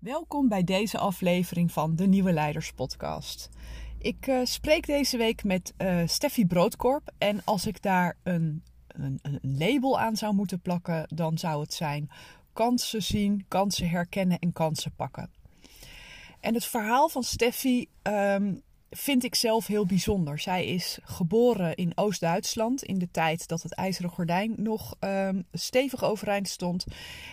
Welkom bij deze aflevering van de Nieuwe Leiders Podcast. Ik uh, spreek deze week met uh, Steffi Broodkorp. En als ik daar een, een, een, label aan zou moeten plakken, dan zou het zijn kansen zien, kansen herkennen en kansen pakken. En het verhaal van Steffi um, vind ik zelf heel bijzonder. Zij is geboren in Oost-Duitsland in de tijd dat het ijzeren gordijn nog um, stevig overeind stond.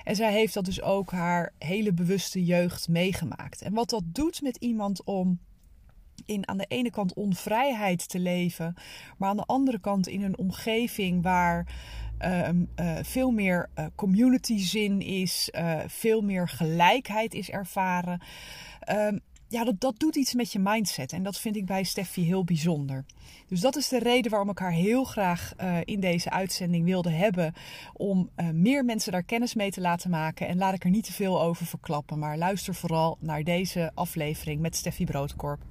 En zij heeft dat dus ook haar hele bewuste jeugd meegemaakt. En wat dat doet met iemand om in aan de ene kant onvrijheid te leven, maar aan de andere kant in een omgeving waar um, uh, veel meer uh, community zin is, uh, veel meer gelijkheid is ervaren. Ja, dat, dat doet iets met je mindset. En dat vind ik bij Steffi heel bijzonder. Dus dat is de reden waarom ik haar heel graag uh, in deze uitzending wilde hebben. Om uh, meer mensen daar kennis mee te laten maken. En laat ik er niet te veel over verklappen. Maar luister vooral naar deze aflevering met Steffi Broodkorp.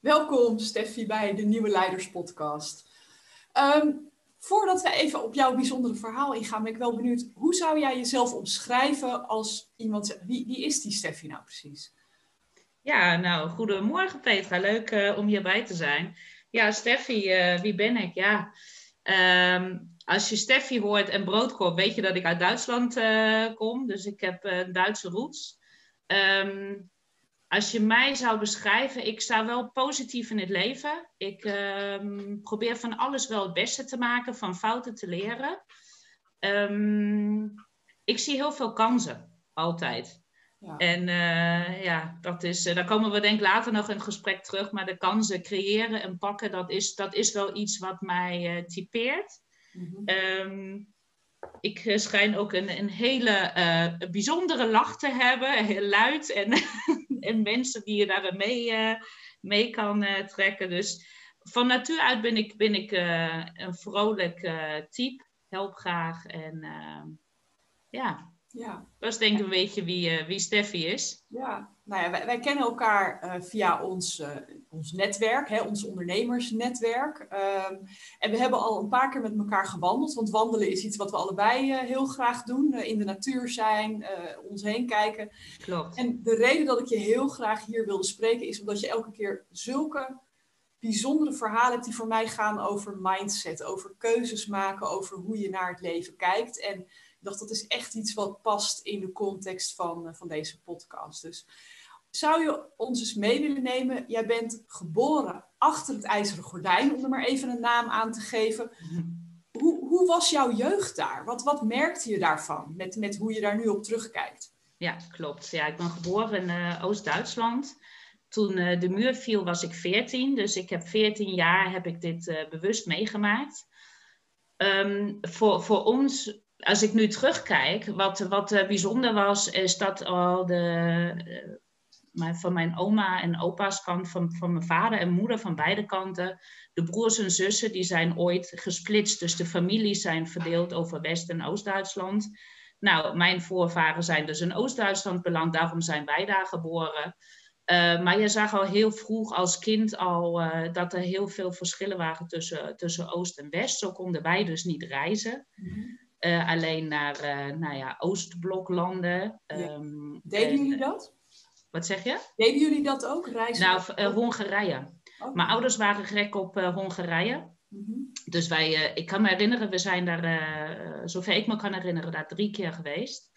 Welkom Steffi bij de Nieuwe Leiders Podcast. Um, Voordat we even op jouw bijzondere verhaal ingaan, ben ik wel benieuwd, hoe zou jij jezelf omschrijven als iemand, wie, wie is die Steffi nou precies? Ja, nou, goedemorgen Petra, leuk uh, om hierbij te zijn. Ja, Steffi, uh, wie ben ik? Ja, um, als je Steffi hoort en broodkorp, weet je dat ik uit Duitsland uh, kom, dus ik heb Duitse roots. Um, als je mij zou beschrijven, ik sta wel positief in het leven. Ik um, probeer van alles wel het beste te maken, van fouten te leren. Um, ik zie heel veel kansen, altijd. Ja. En uh, ja, dat is, uh, daar komen we denk ik later nog in het gesprek terug. Maar de kansen creëren en pakken, dat is, dat is wel iets wat mij uh, typeert. Mm -hmm. um, ik schijn ook een, een hele uh, bijzondere lach te hebben, heel luid en, en mensen die je daar mee, uh, mee kan trekken. Dus van natuur uit ben ik, ben ik een vrolijk type, help graag en ja. Ja. Dat is denk ik een beetje wie, wie Steffi is. Ja, nou ja, wij, wij kennen elkaar uh, via ons, uh, ons netwerk, hè, ons ondernemersnetwerk. Um, en we hebben al een paar keer met elkaar gewandeld, want wandelen is iets wat we allebei heel graag doen. in de natuur zijn, ons heen kijken. Klopt. En de reden dat ik je heel graag hier wilde spreken is omdat je elke keer zulke bijzondere verhalen hebt die voor mij gaan over mindset, over keuzes maken, over hoe je naar het leven kijkt. En dacht, dat is echt iets wat past in de context van, van deze podcast. Dus zou je ons eens mee willen nemen? Jij bent geboren achter het ijzeren gordijn, om er maar even een naam aan te geven. Hoe, hoe was jouw jeugd daar? Wat, wat merkte je daarvan, met, met hoe je daar nu op terugkijkt? Ja, klopt. Ja, ik ben geboren in uh, Oost-Duitsland. Toen uh, de muur viel was ik 14, dus ik heb 14 jaar heb ik dit uh, bewust meegemaakt. Um, voor, voor ons als ik nu terugkijk, wat, wat uh, bijzonder was, is dat al de, uh, van mijn oma en opa's kant, van, van mijn vader en moeder van beide kanten, de broers en zussen, die zijn ooit gesplitst. Dus de families zijn verdeeld over West- en Oost-Duitsland. Nou, mijn voorvaderen zijn dus in Oost-Duitsland beland, daarom zijn wij daar geboren. Uh, maar je zag al heel vroeg als kind al dat er heel veel verschillen waren tussen, tussen Oost en West. Zo konden wij dus niet reizen. Mm-hmm. Uh, alleen naar nou ja, Oostbloklanden. Um, Deden en, jullie dat? Wat zeg je? Deden jullie dat ook, reizen? Nou, Hongarije. Oh. Mijn ouders waren gek op Hongarije. Mm-hmm. Dus wij, ik kan me herinneren, we zijn daar, zover ik me kan herinneren, daar drie keer geweest.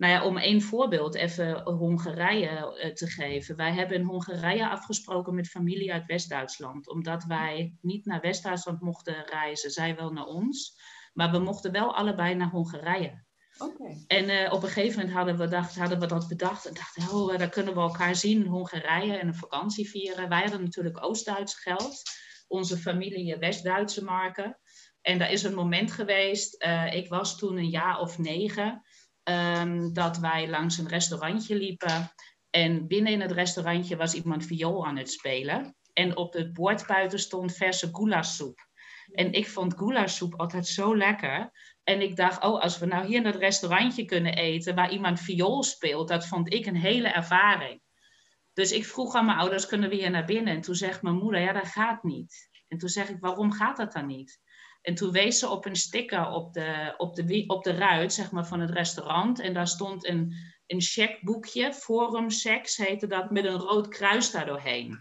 Nou ja, om één voorbeeld even Hongarije uh, te geven. Wij hebben in Hongarije afgesproken met familie uit West-Duitsland. Omdat wij niet naar West-Duitsland mochten reizen. Zij wel naar ons. Maar we mochten wel allebei naar Hongarije. Okay. En uh, op een gegeven moment hadden we, dacht, hadden we dat bedacht. En dachten, oh, daar kunnen we elkaar zien in Hongarije en een vakantie vieren. Wij hadden natuurlijk Oost-Duits geld. Onze familie West-Duitse marken. En daar is een moment geweest. Uh, ik was toen een jaar of negen. Um, dat wij langs een restaurantje liepen. En binnen in het restaurantje was iemand viool aan het spelen. En op het bord buiten stond verse goulasoep. En ik vond goulasoep altijd zo lekker. En ik dacht, oh, als we nou hier in het restaurantje kunnen eten waar iemand viool speelt, dat vond ik een hele ervaring. Dus ik vroeg aan mijn ouders, kunnen we hier naar binnen? En toen zegt mijn moeder, ja, dat gaat niet. En toen zeg ik, waarom gaat dat dan niet? En toen wees ze op een sticker op de, op de, op de ruit zeg maar, van het restaurant. En daar stond een, een checkboekje, Forum Sex heette dat, met een rood kruis daardoorheen.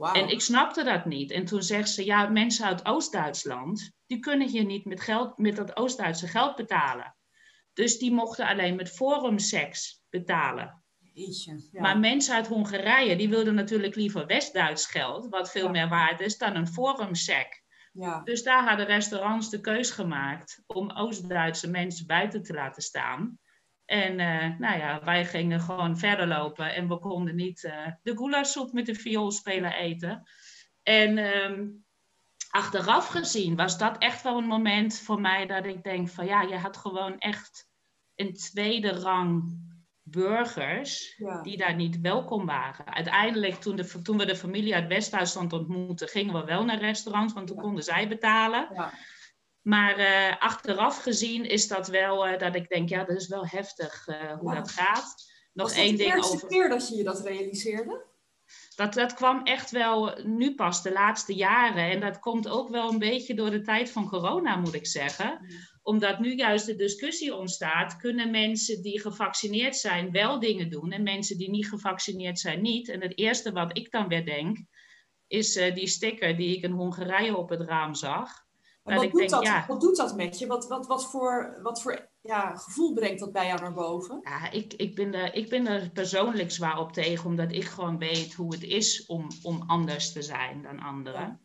Wow. En ik snapte dat niet. En toen zegt ze, ja, mensen uit Oost-Duitsland, die kunnen hier niet met, geld, met dat Oost-Duitse geld betalen. Dus die mochten alleen met Forum Sex betalen. ja. Maar mensen uit Hongarije, die wilden natuurlijk liever West-Duits geld, wat veel meer waard is dan een Forum Sec. Ja. Dus daar hadden restaurants de keus gemaakt om Oost-Duitse mensen buiten te laten staan. En uh, nou ja, wij gingen gewoon verder lopen en we konden niet uh, de goulasoep met de vioolspeler eten. En um, achteraf gezien was dat echt wel een moment voor mij dat ik denk van ja, je had gewoon echt een tweede rang burgers die daar niet welkom waren. Uiteindelijk, toen, de, toen we de familie uit West-Duitsland ontmoetten, gingen we wel naar restaurants, want toen konden zij betalen. Ja. Maar uh, achteraf gezien is dat wel uh, dat ik denk, ja, dat is wel heftig uh, hoe dat gaat. Nog Was één ding over. de eerste keer dat je je dat realiseerde? Dat, dat kwam echt wel nu pas de laatste jaren. En dat komt ook wel een beetje door de tijd van corona, moet ik zeggen omdat nu juist de discussie ontstaat, kunnen mensen die gevaccineerd zijn wel dingen doen en mensen die niet gevaccineerd zijn niet. En het eerste wat ik dan weer denk, is die sticker die ik in Hongarije op het raam zag. Wat, doet denk, dat, ja, wat doet dat met je? Wat, wat, wat voor, wat voor ja, gevoel brengt dat bij jou naar boven? Ja, ik, ik, ben er, ik ben er persoonlijk zwaar op tegen, omdat ik gewoon weet hoe het is om, om anders te zijn dan anderen.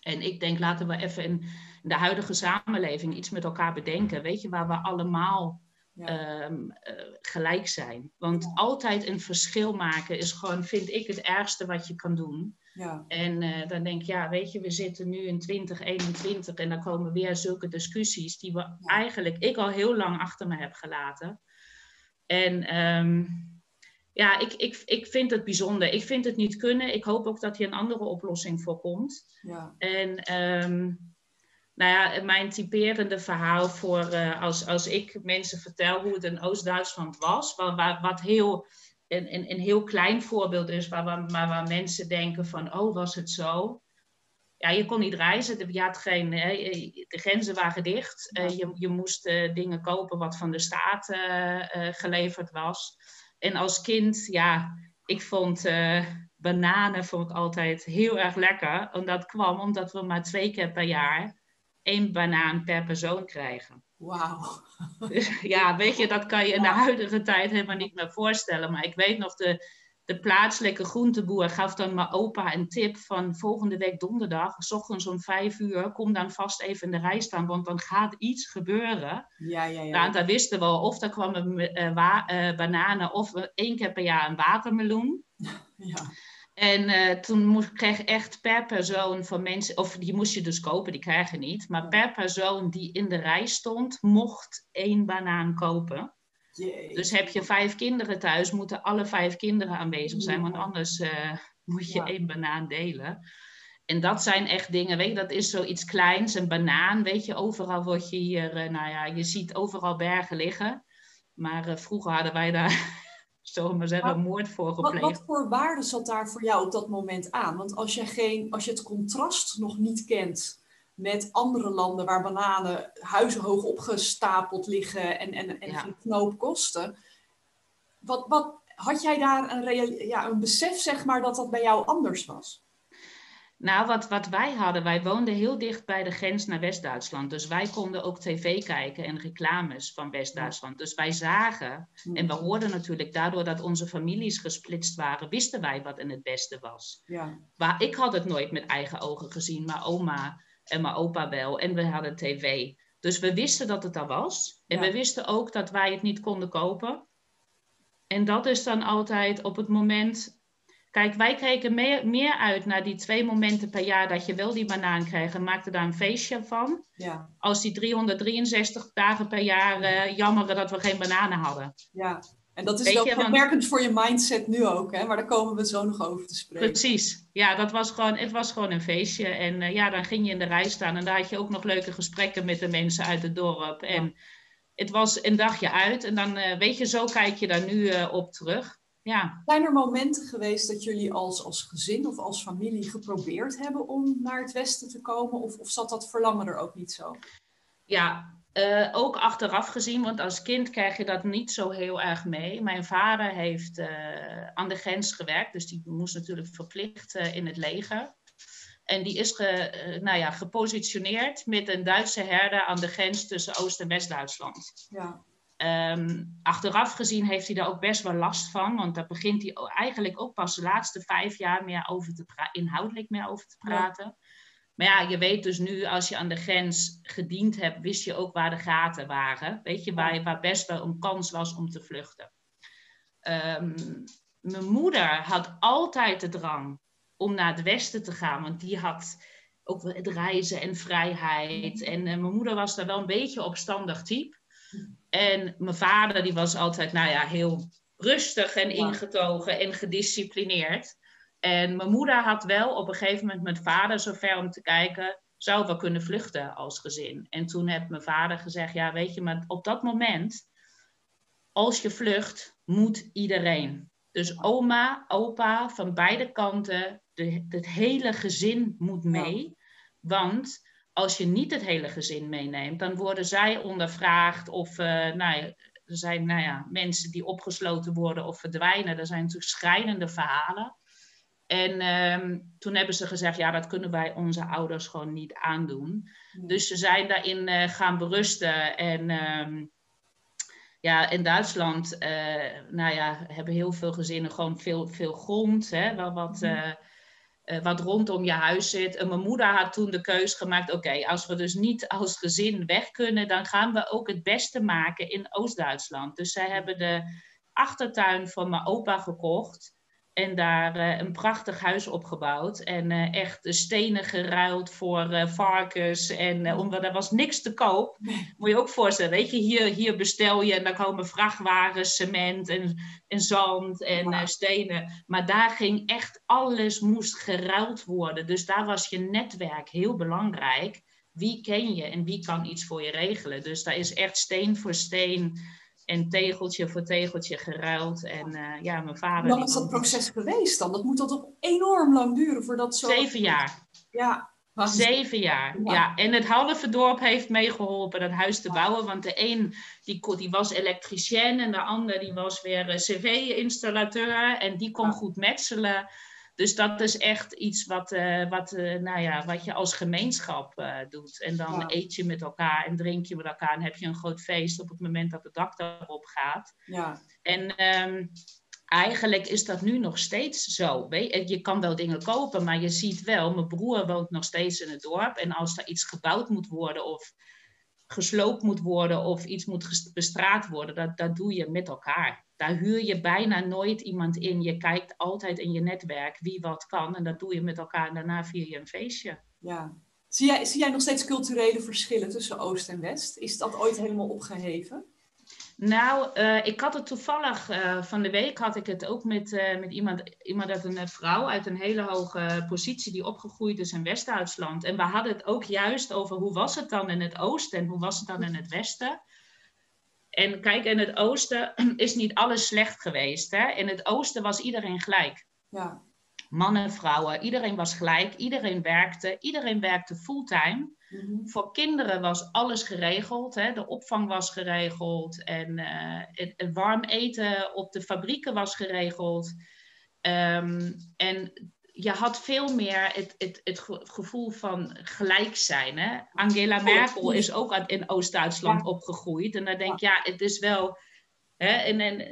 En ik denk, laten we even in de huidige samenleving iets met elkaar bedenken. Weet je, waar we allemaal ehm, eh, gelijk zijn. Want altijd een verschil maken is gewoon, vind ik, het ergste wat je kan doen. Ja. En uh, dan denk ik, ja, weet je, we zitten nu in 2021 en dan komen weer zulke discussies die we eigenlijk, ik al heel lang achter me heb gelaten. En um, ja, ik, ik, ik vind het bijzonder. Ik vind het niet kunnen. Ik hoop ook dat hier een andere oplossing voor komt. Ja. En um, nou ja, mijn typerende verhaal voor uh, als, als ik mensen vertel hoe het in Oost-Duitsland was, waar, waar, wat heel, een, een, een heel klein voorbeeld is, waar, waar, maar waar mensen denken van, oh, was het zo? Ja, je kon niet reizen, je had geen, de grenzen waren dicht, uh, je, je moest uh, dingen kopen wat van de staat geleverd was. En als kind, ja, ik vond bananen vond ik altijd heel erg lekker. En dat kwam omdat we maar twee keer per jaar één banaan per persoon krijgen. Wauw. Dus, ja, weet je, dat kan je in de huidige tijd helemaal niet meer voorstellen. Maar ik weet nog, de, de plaatselijke groenteboer gaf dan mijn opa een tip van volgende week donderdag, s ochtends om vijf uur, kom dan vast even in de rij staan, want dan gaat iets gebeuren. Ja, ja, ja. Nou, daar wisten we of er kwamen uh, bananen of één keer per jaar een watermeloen. Ja. En uh, toen moest, kreeg echt per persoon van mensen, of die moest je dus kopen, die krijgen niet. Maar per persoon die in de rij stond, mocht één banaan kopen. Dus heb je vijf kinderen thuis, moeten alle vijf kinderen aanwezig zijn, want anders uh, moet je één banaan delen. En dat zijn echt dingen, weet je, dat is zoiets kleins, een banaan, weet je, overal word je hier, uh, nou ja, je ziet overal bergen liggen. Maar vroeger hadden wij daar zullen we zeggen, moord voor gepleegd. Wat, wat, voor waarde zat daar voor jou op dat moment aan? Want als je, geen, als je het contrast nog niet kent met andere landen waar bananen huizenhoog opgestapeld liggen en, en, en geen knoop kosten. Wat, wat, had jij daar een, ja, een besef, zeg maar, dat dat bij jou anders was? Nou, wat, wat wij hadden, wij woonden heel dicht bij de grens naar West-Duitsland. Dus wij konden ook tv kijken en reclames van West-Duitsland. Dus wij zagen, en we hoorden natuurlijk daardoor dat onze families gesplitst waren, wisten wij wat in het beste was. Ja. Maar ik had het nooit met eigen ogen gezien, maar oma en mijn opa wel. En we hadden tv. Dus we wisten dat het er was. En we wisten ook dat wij het niet konden kopen. En dat is dan altijd op het moment Kijk, wij keken meer, meer uit naar die twee momenten per jaar dat je wel die banaan kreeg en maakten daar een feestje van. Ja. Als die 363 dagen per jaar uh, jammeren dat we geen bananen hadden. Ja, en dat is wel kenmerkend voor je mindset nu ook, hè? maar daar komen we zo nog over te spreken. Precies, ja, dat was gewoon, het was gewoon een feestje. En uh, ja, dan ging je in de rij staan en daar had je ook nog leuke gesprekken met de mensen uit het dorp. En het was een dagje uit en dan, uh, weet je, zo kijk je daar nu op terug. Ja. Zijn er momenten geweest dat jullie als, als gezin of als familie geprobeerd hebben om naar het Westen te komen? Of, of zat dat verlangen er ook niet zo? Ja, uh, ook achteraf gezien, want als kind krijg je dat niet zo heel erg mee. Mijn vader heeft uh, aan de grens gewerkt, dus die moest natuurlijk verplicht uh, in het leger. En die is ge, nou ja, gepositioneerd met een Duitse herder aan de grens tussen Oost- en West-Duitsland. Ja. Um, achteraf gezien heeft hij daar ook best wel last van, want daar begint hij eigenlijk ook pas de laatste vijf jaar meer over te inhoudelijk meer over te praten. Ja. Maar ja, je weet dus nu, als je aan de grens gediend hebt, wist je ook waar de gaten waren. Weet je, waar, waar best wel een kans was om te vluchten. Um, mijn moeder had altijd de drang om naar het westen te gaan, want die had ook het reizen en vrijheid. En uh, mijn moeder was daar wel een beetje opstandig type. En mijn vader, die was altijd, nou ja, heel rustig en ingetogen en gedisciplineerd. En mijn moeder had wel op een gegeven moment met vader zover om te kijken, zou we kunnen vluchten als gezin? En toen heeft mijn vader gezegd, ja weet je, maar op dat moment, als je vlucht, moet iedereen. Dus oma, opa, van beide kanten, de, het hele gezin moet mee. Want als je niet het hele gezin meeneemt, dan worden zij ondervraagd of uh, nou er zijn nou ja, mensen die opgesloten worden of verdwijnen. Er zijn natuurlijk schrijnende verhalen. En um, toen hebben ze gezegd, ja, dat kunnen wij onze ouders gewoon niet aandoen. Dus ze zijn daarin uh, gaan berusten. En um, ja, in Duitsland, uh, nou ja, hebben heel veel gezinnen gewoon veel, veel grond, hè, wel wat, uh, wat rondom je huis zit. En mijn moeder had toen de keus gemaakt, oké, als we dus niet als gezin weg kunnen, dan gaan we ook het beste maken in Oost-Duitsland. Dus zij hebben de achtertuin van mijn opa gekocht. En daar uh, een prachtig huis opgebouwd. En uh, echt stenen geruild voor uh, varkens. En omdat er was niks te koop. Moet je ook voorstellen. Weet je, hier, hier bestel je en dan komen vrachtwagens, cement en, en zand en wow. stenen. Maar daar ging echt alles moest geruild worden. Dus daar was je netwerk heel belangrijk. Wie ken je en wie kan iets voor je regelen? Dus daar is echt steen voor steen en tegeltje voor tegeltje geruild. En uh, ja, mijn vader... Hoe lang is dat proces geweest dan? Dat moet dat toch enorm lang duren voordat zo... Zeven jaar. Ja. Zeven jaar, ja. ja. En het halve dorp heeft meegeholpen dat huis te bouwen. Want de een die, die was elektricien en de ander die was weer eh, cv-installateur. En die kon goed metselen. Dus dat is echt iets wat, uh, wat, uh, nou ja, wat je als gemeenschap uh, doet. En dan ja. eet je met elkaar en drink je met elkaar en heb je een groot feest op het moment dat het dak erop gaat. Ja. En um, eigenlijk is dat nu nog steeds zo. Je kan wel dingen kopen, maar je ziet wel, mijn broer woont nog steeds in het dorp. En als er iets gebouwd moet worden of gesloopt moet worden of iets moet bestraat worden, dat, dat doe je met elkaar. Daar huur je bijna nooit iemand in. Je kijkt altijd in je netwerk wie wat kan en dat doe je met elkaar en daarna vier je een feestje. Ja. Zie jij, zie jij nog steeds culturele verschillen tussen Oost en West? Is dat ooit helemaal opgeheven? Nou, uh, ik had het toevallig uh, van de week had ik het ook met, uh, met iemand, iemand uit een vrouw uit een hele hoge positie die opgegroeid is in West-Duitsland. En we hadden het ook juist over hoe was het dan in het oosten en hoe was het dan in het westen. En kijk, in het oosten is niet alles slecht geweest. Hè? In het oosten was iedereen gelijk. Ja. Mannen, vrouwen, iedereen was gelijk. Iedereen werkte. Iedereen werkte fulltime. Mm-hmm. Voor kinderen was alles geregeld. Hè? De opvang was geregeld. En uh, het, het, warm eten op de fabrieken was geregeld. Um, en je had veel meer het, het, het gevoel van gelijk zijn. Hè? Angela Merkel is ook in Oost-Duitsland ja. opgegroeid. En dan denk je, ja, het is wel hè, een, een,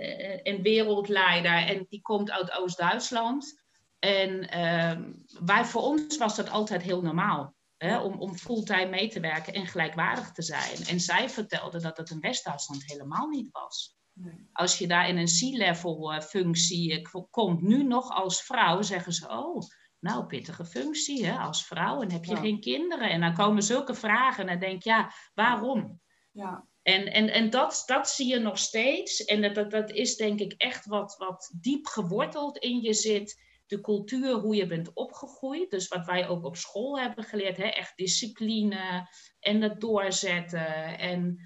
een wereldleider en die komt uit Oost-Duitsland. En um, wij, voor ons was dat altijd heel normaal. Hè, om, om fulltime mee te werken en gelijkwaardig te zijn. En zij vertelde dat het in West-Duitsland helemaal niet was. Nee. Als je daar in een C-level functie komt, nu nog als vrouw, zeggen ze: Oh, nou, pittige functie hè, als vrouw en heb je ja. geen kinderen? En dan komen zulke vragen en dan denk je: Ja, waarom? Ja. En, en, en dat, dat zie je nog steeds. En dat, dat, dat is denk ik echt wat, wat diep geworteld in je zit. De cultuur, hoe je bent opgegroeid. Dus wat wij ook op school hebben geleerd. Hè? Echt discipline en het doorzetten. En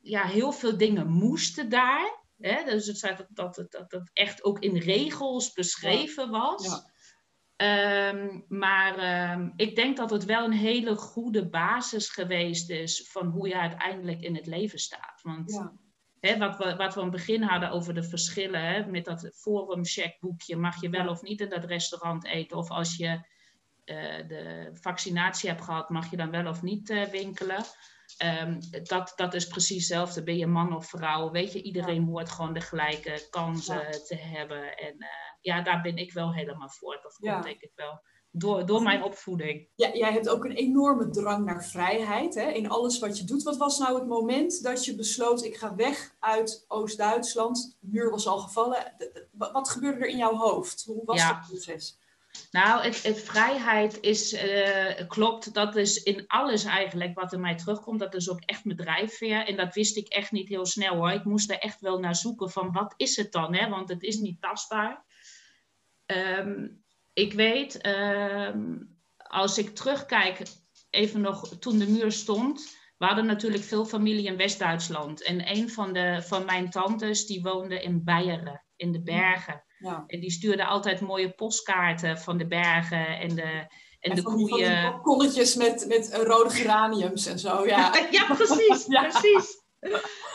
ja, heel veel dingen moesten daar. Hè? Dus het dat, dat, dat, dat echt ook in regels beschreven was. Ja. Ehm, maar ehm, ik denk dat het wel een hele goede basis geweest is van hoe je uiteindelijk in het leven staat. Want hè, wat, we, wat we aan het begin hadden over de verschillen, hè, met dat forum checkboekje, mag je wel of niet in dat restaurant eten? Of als je uh, de vaccinatie hebt gehad, mag je dan wel of niet uh, winkelen? Um, dat, dat is precies hetzelfde. Ben je man of vrouw? Weet je, iedereen hoort gewoon de gelijke kansen te hebben. En uh, ja, daar ben ik wel helemaal voor. Dat komt denk ik wel door, door mijn opvoeding. Ja, jij hebt ook een enorme drang naar vrijheid hè, in alles wat je doet. Wat was nou het moment dat je besloot, ik ga weg uit Oost-Duitsland? De muur was al gevallen. Wat gebeurde er in jouw hoofd? Hoe was ja. dat proces? Nou, het, het vrijheid is, uh, klopt, dat is in alles eigenlijk wat in mij terugkomt. Dat is ook echt mijn drijfveer. En dat wist ik echt niet heel snel hoor. Ik moest er echt wel naar zoeken van wat is het dan? Hè? Want het is niet tastbaar. Um, ik weet, um, als ik terugkijk, even nog toen de muur stond. We hadden natuurlijk veel familie in West-Duitsland. En een van, de, van mijn tantes, die woonde in Beieren, in de bergen. Ja. En die stuurde altijd mooie postkaarten van de bergen en de, en, en de koeien. Van kolletjes met, met rode geraniums en zo, ja. ja, precies, precies.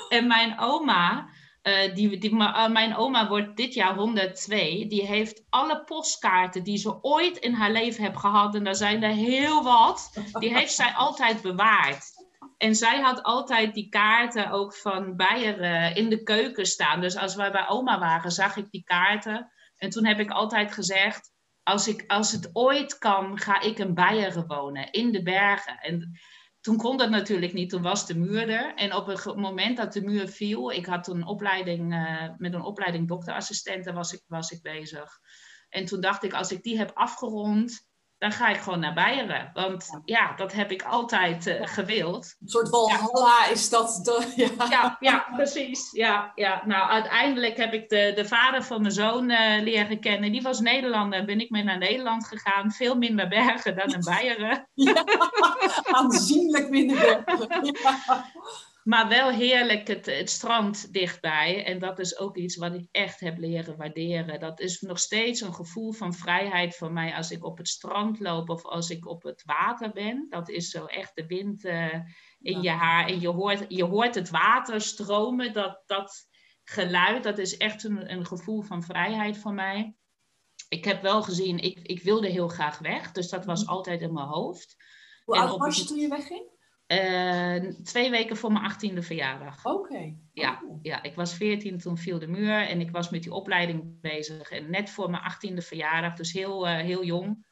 En mijn oma, uh, die, die, uh, mijn oma wordt dit jaar 102. Die heeft alle postkaarten die ze ooit in haar leven heeft gehad, en daar zijn er heel wat, die heeft zij altijd bewaard. En zij had altijd die kaarten ook van Beieren in de keuken staan. Dus als wij bij oma waren, zag ik die kaarten. En toen heb ik altijd gezegd, als, ik, als het ooit kan, ga ik in Beieren wonen, in de bergen. En toen kon dat natuurlijk niet, toen was de muur er. En op het moment dat de muur viel, ik had een opleiding, uh, met een opleiding dokterassistenten was ik, was ik bezig. En toen dacht ik, als ik die heb afgerond, dan ga ik gewoon naar Beieren. Want ja, dat heb ik altijd uh, gewild. Een soort Valhalla ja. is dat. De, ja. ja. Ja, precies. Ja, ja. Nou, uiteindelijk heb ik de, de vader van mijn zoon uh, leren kennen. Die was Nederlander. Ben ik mee naar Nederland gegaan. Veel minder bergen dan in Beieren. Ja, aanzienlijk minder bergen. Maar wel heerlijk het, het strand dichtbij. En dat is ook iets wat ik echt heb leren waarderen. Dat is nog steeds een gevoel van vrijheid voor mij als ik op het strand loop of als ik op het water ben. Dat is zo echt de wind uh, in ja. je haar. En je hoort, je hoort het water stromen. Dat, dat geluid, dat is echt een, een gevoel van vrijheid voor mij. Ik heb wel gezien, ik, ik wilde heel graag weg. Dus dat was altijd in mijn hoofd. Hoe oud was je toen je wegging? Uh, twee weken voor mijn achttiende verjaardag. Oké. Okay. Ja, oh. ja, ik was veertien toen viel de muur en ik was met die opleiding bezig. En net voor mijn achttiende verjaardag, dus heel, uh, heel jong.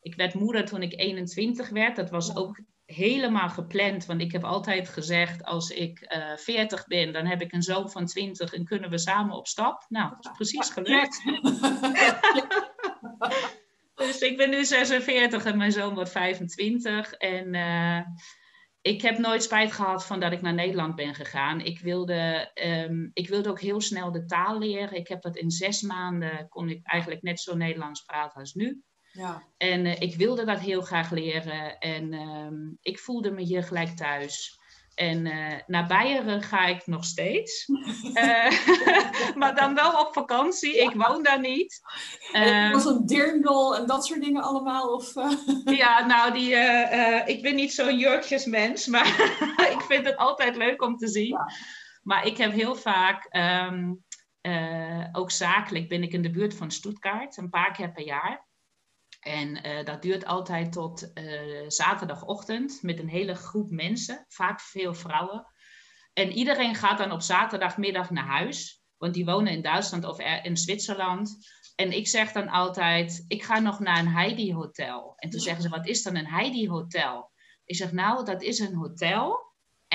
Ik werd moeder toen ik 21 werd. Dat was ook helemaal gepland, want ik heb altijd gezegd: als ik uh, eh, 40 ben, dan heb ik een zoon van 20 en kunnen we samen op stap. Nou, dat is precies gelukt. dus ik ben nu 46 en mijn zoon wordt 25. En ik heb nooit spijt gehad van dat ik naar Nederland ben gegaan. Ik wilde, um, ik wilde ook heel snel de taal leren. Ik heb dat in zes maanden, kon ik eigenlijk net zo Nederlands praten als nu. Ja. En uh, ik wilde dat heel graag leren. En um, ik voelde me hier gelijk thuis. En uh, naar Beieren ga ik nog steeds. uh, maar dan wel op vakantie. Ik woon daar niet. Um, was een dirndl en dat soort dingen allemaal? Of, uh... ja, nou, die, ik ben niet zo'n jurkjesmens. Maar ik vind het altijd leuk om te zien. Ja. Maar ik heb heel vaak, um, ook zakelijk, ben ik in de buurt van Stuttgart. Een paar keer per jaar. En uh, dat duurt altijd tot uh, zaterdagochtend met een hele groep mensen, vaak veel vrouwen. En iedereen gaat dan op zaterdagmiddag naar huis, want die wonen in Duitsland of in Zwitserland. En ik zeg dan altijd, ik ga nog naar een Heidi Hotel. En toen zeggen ze, wat is dan een Heidi Hotel? Ik zeg, nou, dat is een hotel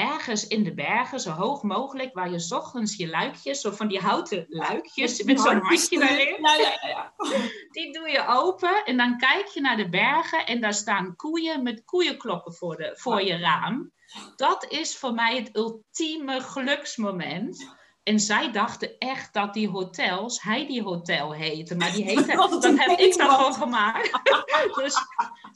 ergens in de bergen, zo hoog mogelijk, waar je ochtends je luikjes, zo van die houten luikjes, met zo'n handje ja, ja. die doe je open en dan kijk je naar de bergen en daar staan koeien met koeienklokken voor, de, voor je raam. Dat is voor mij het ultieme geluksmoment. En zij dachten echt dat die hotels Heidi Hotel heten. Maar die heten, dat heb ik dan gewoon gemaakt. dus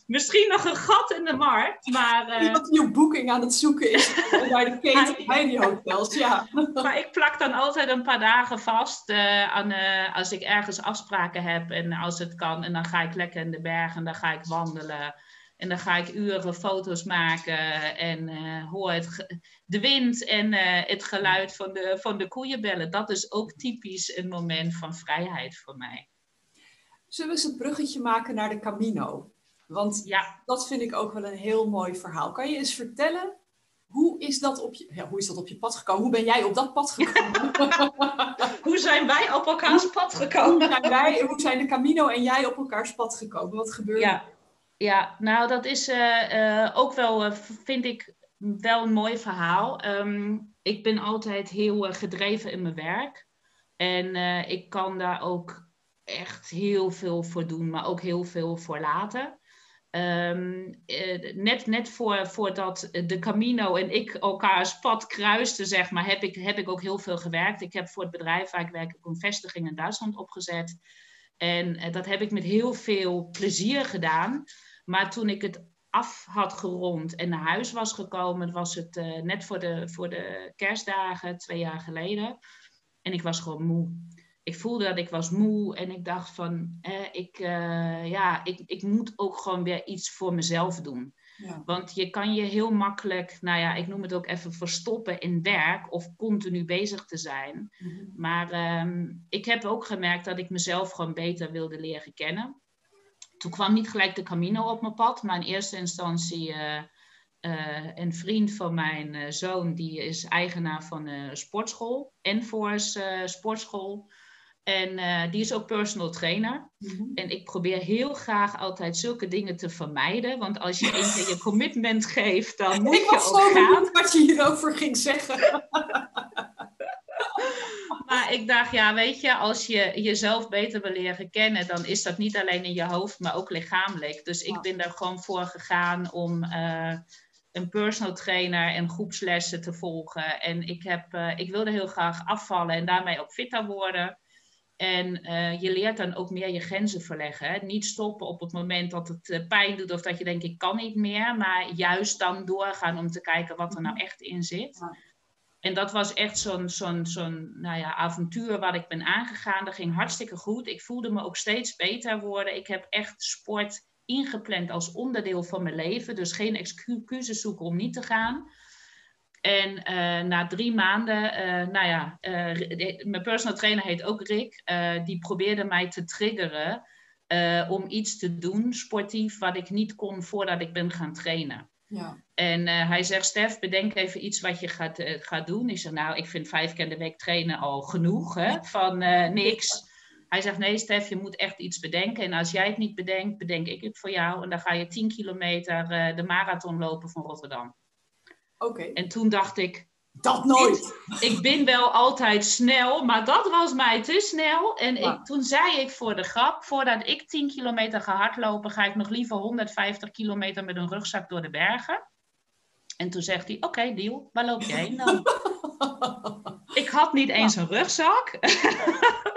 Misschien nog een gat in de markt, maar... Uh... Iemand die op boeking aan het zoeken is bij de keten die hotels, ja. maar ik plak dan altijd een paar dagen vast uh, aan, uh, als ik ergens afspraken heb en als het kan. En dan ga ik lekker in de bergen, dan ga ik wandelen. En dan ga ik uren foto's maken en hoor het, de wind en het geluid van de, van de koeien bellen. Dat is ook typisch een moment van vrijheid voor mij. Zullen we eens een bruggetje maken naar de Camino? Want ja. dat vind ik ook wel een heel mooi verhaal. Kan je eens vertellen, hoe is dat op je, ja, hoe is dat op je pad gekomen? Hoe ben jij op dat pad gekomen? hoe zijn wij op elkaars pad gekomen? hoe, zijn wij, hoe zijn de Camino en jij op elkaars pad gekomen? Wat gebeurde ja. Ja, nou dat is uh, uh, ook wel, uh, vind ik, wel een mooi verhaal. Um, ik ben altijd heel gedreven in mijn werk. En ik kan daar ook echt heel veel voor doen, maar ook heel veel voor laten. Um, net, net voor, voordat de Camino en ik elkaars pad kruisten, zeg maar, heb ik, heb ik ook heel veel gewerkt. Ik heb voor het bedrijf waar ik werk ook een vestiging in Duitsland opgezet. En dat heb ik met heel veel plezier gedaan. Maar toen ik het af had gerond en naar huis was gekomen, was het uh, net voor de, voor de kerstdagen, twee jaar geleden. En ik was gewoon moe ik voelde dat ik was moe en ik dacht van, eh, ik, uh, ja, ik, ik moet ook gewoon weer iets voor mezelf doen. Ja. Want je kan je heel makkelijk, nou ja, ik noem het ook even verstoppen in werk of continu bezig te zijn. Mm-hmm. Maar um, ik heb ook gemerkt dat ik mezelf gewoon beter wilde leren kennen. Toen kwam niet gelijk de Camino op mijn pad, maar in eerste instantie uh, een vriend van mijn zoon, die is eigenaar van een sportschool, Enforce Sportschool. En uh, die is ook personal trainer. Mm-hmm. En ik probeer heel graag altijd zulke dingen te vermijden. Want als je één keer je commitment geeft, dan moet je ook gaan. Ik was zo wat je hierover ging zeggen. maar ik dacht, ja, weet je, als je jezelf beter wil leren kennen, dan is dat niet alleen in je hoofd, maar ook lichamelijk. Dus ik ben daar gewoon voor gegaan om uh, een personal trainer en groepslessen te volgen. En ik, heb, uh, ik wilde heel graag afvallen en daarmee ook fitter worden. En uh, je leert dan ook meer je grenzen verleggen. Hè? Niet stoppen op het moment dat het uh, pijn doet of dat je denkt ik kan niet meer. Maar juist dan doorgaan om te kijken wat er nou echt in zit. En dat was echt zo'n nou ja, avontuur waar ik ben aangegaan. Dat ging hartstikke goed. Ik voelde me ook steeds beter worden. Ik heb echt sport ingepland als onderdeel van mijn leven. Dus geen excuses zoeken om niet te gaan. En uh, na drie maanden, uh, nou ja, uh, mijn personal trainer heet ook Rick, die probeerde mij te triggeren om iets te doen, sportief, wat ik niet kon voordat ik ben gaan trainen. Ja. En hij zegt, Stef, bedenk even iets wat je gaat, gaat doen. Ik zeg, nou, ik vind vijf keer in de week trainen al genoeg, hè, van niks. Hij zegt, nee Stef, je moet echt iets bedenken. En als jij het niet bedenkt, bedenk ik het voor jou. En dan ga je 10 kilometer de marathon lopen van Rotterdam. En toen dacht ik. Dat nooit. Ik, ben wel altijd snel, maar dat was mij te snel. En ik, toen zei ik voor de grap: voordat ik 10 kilometer ga hardlopen, ga ik nog liever 150 kilometer met een rugzak door de bergen. En toen zegt hij: Oké, deal, waar loop jij heen dan? ik had niet eens een rugzak.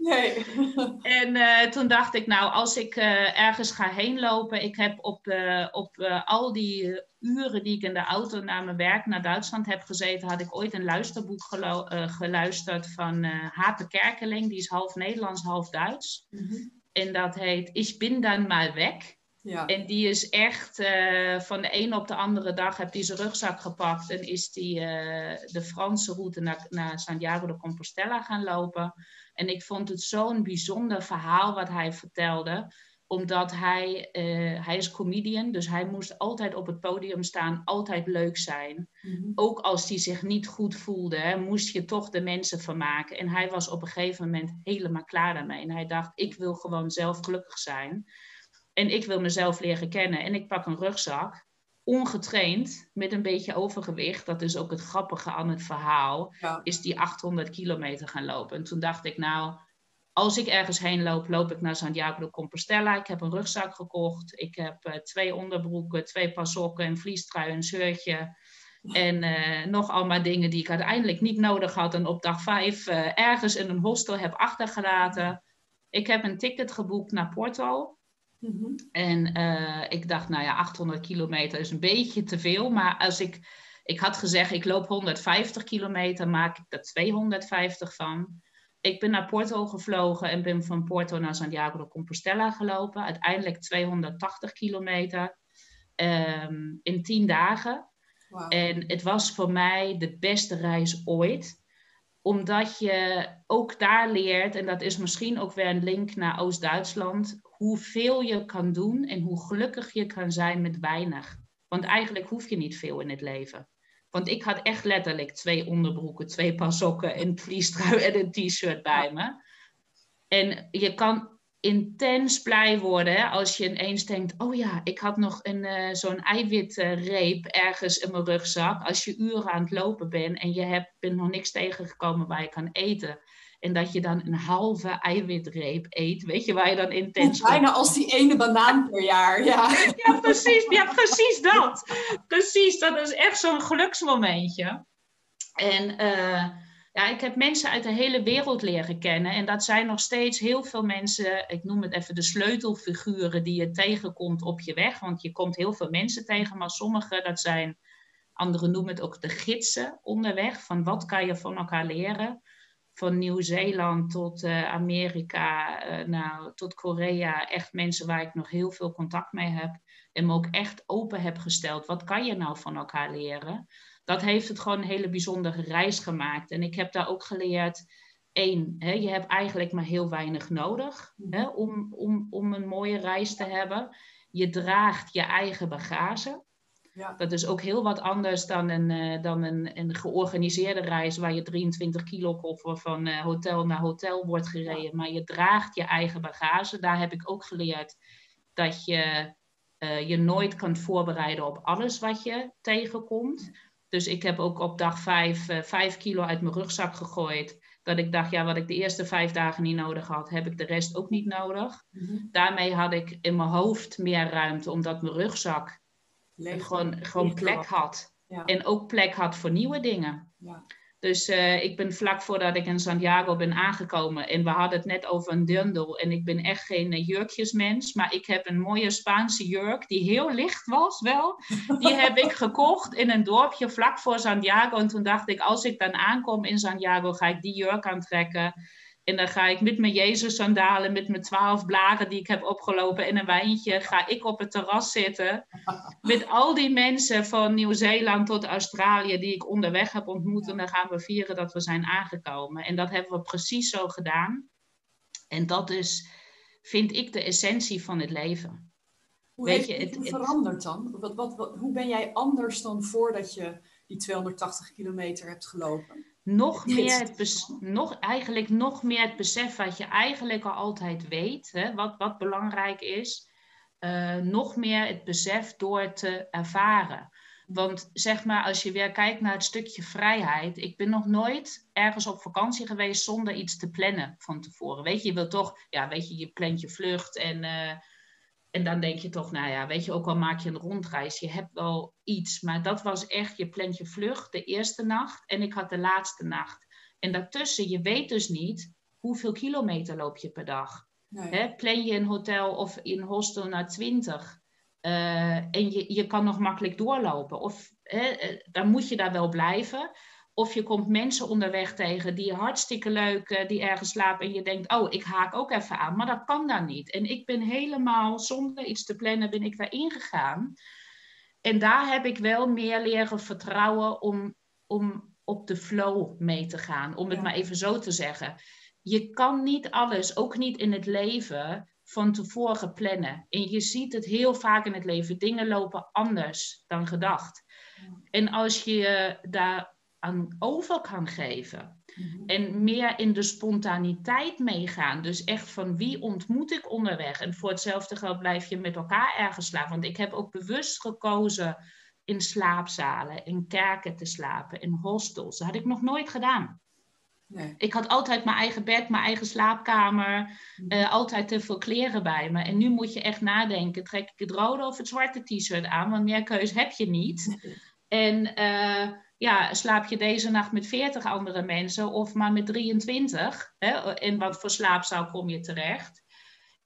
Nee. en uh, toen dacht ik, nou, als ik uh, ergens ga heen lopen, ik heb op, uh, op al die uren die ik in de auto naar mijn werk naar Duitsland heb gezeten, had ik ooit een luisterboek geluisterd van Hape Kerkeling, die is half Nederlands, half Duits. Mm -hmm. En dat heet Ich bin dan mal weg. Ja. En die is echt van de een op de andere dag heb hij zijn rugzak gepakt en is die de Franse route naar, naar Santiago de Compostela gaan lopen. En ik vond het zo'n bijzonder verhaal wat hij vertelde omdat hij, uh, hij is comedian, dus hij moest altijd op het podium staan, altijd leuk zijn. Mm-hmm. Ook als hij zich niet goed voelde, moest je toch de mensen vermaken. En hij was op een gegeven moment helemaal klaar daarmee. En hij dacht, ik wil gewoon zelf gelukkig zijn. En ik wil mezelf leren kennen. En ik pak een rugzak ongetraind met een beetje overgewicht, dat is ook het grappige aan het verhaal, is die 800 kilometer gaan lopen. En toen dacht ik, nou, als ik ergens heen loop, loop ik naar Santiago de Compostela. Ik heb een rugzak gekocht. Ik heb uh, twee onderbroeken, twee paar sokken, een vliestrui, een shirtje. En uh, nog allemaal dingen die ik uiteindelijk niet nodig had. En op dag vijf uh, ergens in een hostel heb achtergelaten. Ik heb een ticket geboekt naar Porto. Mhm. En uh, ik dacht, nou ja, 800 kilometer is een beetje te veel. Maar als ik, ik had gezegd, ik loop 150 kilometer, maak ik er 250 van. Ik ben naar Porto gevlogen en ben van Porto naar Santiago de Compostela gelopen. Uiteindelijk 280 kilometer um, in 10 dagen. Wow. En het was voor mij de beste reis ooit omdat je ook daar leert, en dat is misschien ook weer een link naar Oost-Duitsland, hoeveel je kan doen en hoe gelukkig je kan zijn met weinig. Want eigenlijk hoef je niet veel in het leven. Want ik had echt letterlijk twee onderbroeken, twee paar sokken, een vliestrui en een t-shirt bij me. En je kan intens blij worden als je ineens denkt: Oh ja, ik had nog een, uh, zo'n eiwitreep ergens in mijn rugzak. Als je uren aan het lopen bent en je hebt, bent nog niks tegengekomen waar je kan eten. En dat je dan een halve eiwitreep eet. Weet je waar je dan intens. Bijna als die ene banaan per jaar. Ja, ja precies. Ja, precies dat. Precies, dat is echt zo'n geluksmomentje. En. Uh, ja, ik heb mensen uit de hele wereld leren kennen. En dat zijn nog steeds heel veel mensen, ik noem het even de sleutelfiguren die je tegenkomt op je weg. Want je komt heel veel mensen tegen, maar sommige, dat zijn, anderen noemen het ook de gidsen onderweg. Van wat kan je van elkaar leren? Van Nieuw-Zeeland tot uh, Amerika, uh, nou, tot Korea. Echt mensen waar ik nog heel veel contact mee heb. En me ook echt open heb gesteld. Wat kan je nou van elkaar leren? Dat heeft het gewoon een hele bijzondere reis gemaakt. En ik heb daar ook geleerd, één, hè, je hebt eigenlijk maar heel weinig nodig hè, om, om, om een mooie reis te hebben. Je draagt je eigen bagage. Ja. Dat is ook heel wat anders dan een, uh, dan een, een georganiseerde reis waar je 23 kilo koffer van uh, hotel naar hotel wordt gereden. Maar je draagt je eigen bagage. Daar heb ik ook geleerd dat je uh, je nooit kan voorbereiden op alles wat je tegenkomt. Dus ik heb ook op dag vijf, uh, vijf kilo uit mijn rugzak gegooid. Dat ik dacht, ja, wat ik de eerste vijf dagen niet nodig had, heb ik de rest ook niet nodig. Mhm. Daarmee had ik in mijn hoofd meer ruimte, omdat mijn rugzak gewoon, gewoon plek had. En ook plek had voor nieuwe dingen. Ja. Dus uh, ik ben vlak voordat ik in Santiago ben aangekomen. En we hadden het net over een dundel. En ik ben echt geen uh, jurkjesmens. Maar ik heb een mooie Spaanse jurk. Die heel licht was wel. Die heb ik gekocht in een dorpje vlak voor Santiago. En toen dacht ik, als ik dan aankom in Santiago, ga ik die jurk aantrekken. En dan ga ik met mijn Jezus-sandalen, met mijn twaalf bladen die ik heb opgelopen en een wijntje, ga ik op het terras zitten. Met al die mensen van Nieuw-Zeeland tot Australië die ik onderweg heb ontmoet. En dan gaan we vieren dat we zijn aangekomen. En dat hebben we precies zo gedaan. En dat is, vind ik, de essentie van het leven. Hoe Weet je, het, het veranderd dan? Wat, wat, wat, hoe ben jij anders dan voordat je die 280 kilometer hebt gelopen? Nog meer het nog, eigenlijk nog meer het besef wat je eigenlijk al altijd weet, hè, wat, wat belangrijk is, uh, nog meer het besef door te ervaren. Want zeg maar, als je weer kijkt naar het stukje vrijheid. Ik ben nog nooit ergens op vakantie geweest zonder iets te plannen van tevoren. Weet je, je wilt toch, ja, weet je, je plant je vlucht en uh, en dan denk je toch, nou ja, weet je, ook al maak je een rondreis, je hebt wel iets. Maar dat was echt, je plant je vlucht de eerste nacht en ik had de laatste nacht. En daartussen, je weet dus niet hoeveel kilometer loop je per dag. Nee. plan je een hotel of in hostel naar 20 uh, en je, je kan nog makkelijk doorlopen. Of uh, dan moet je daar wel blijven. Of je komt mensen onderweg tegen die hartstikke leuk, uh, die ergens slapen en je denkt, oh, ik haak ook even aan. Maar dat kan dan niet. En ik ben helemaal, zonder iets te plannen, ben ik daarin gegaan. En daar heb ik wel meer leren vertrouwen om, om op de flow mee te gaan. Om het maar even zo te zeggen. Je kan niet alles, ook niet in het leven, van tevoren plannen. En je ziet het heel vaak in het leven. Dingen lopen anders dan gedacht. En als je daar aan over kan geven. Mhm. En meer in de spontaniteit meegaan. Dus echt van wie ontmoet ik onderweg? En voor hetzelfde geld blijf je met elkaar ergens slapen. Want ik heb ook bewust gekozen in slaapzalen, in kerken te slapen, in hostels. Dat had ik nog nooit gedaan. Nee. Ik had altijd mijn eigen bed, mijn eigen slaapkamer, mhm. eh, altijd te veel kleren bij me. En nu moet je echt nadenken, trek ik het rode of het zwarte t-shirt aan? Want meer keus heb je niet. En uh, ja, slaap je deze nacht met 40 andere mensen of maar met 23? Hè? In wat voor slaapzaal kom je terecht?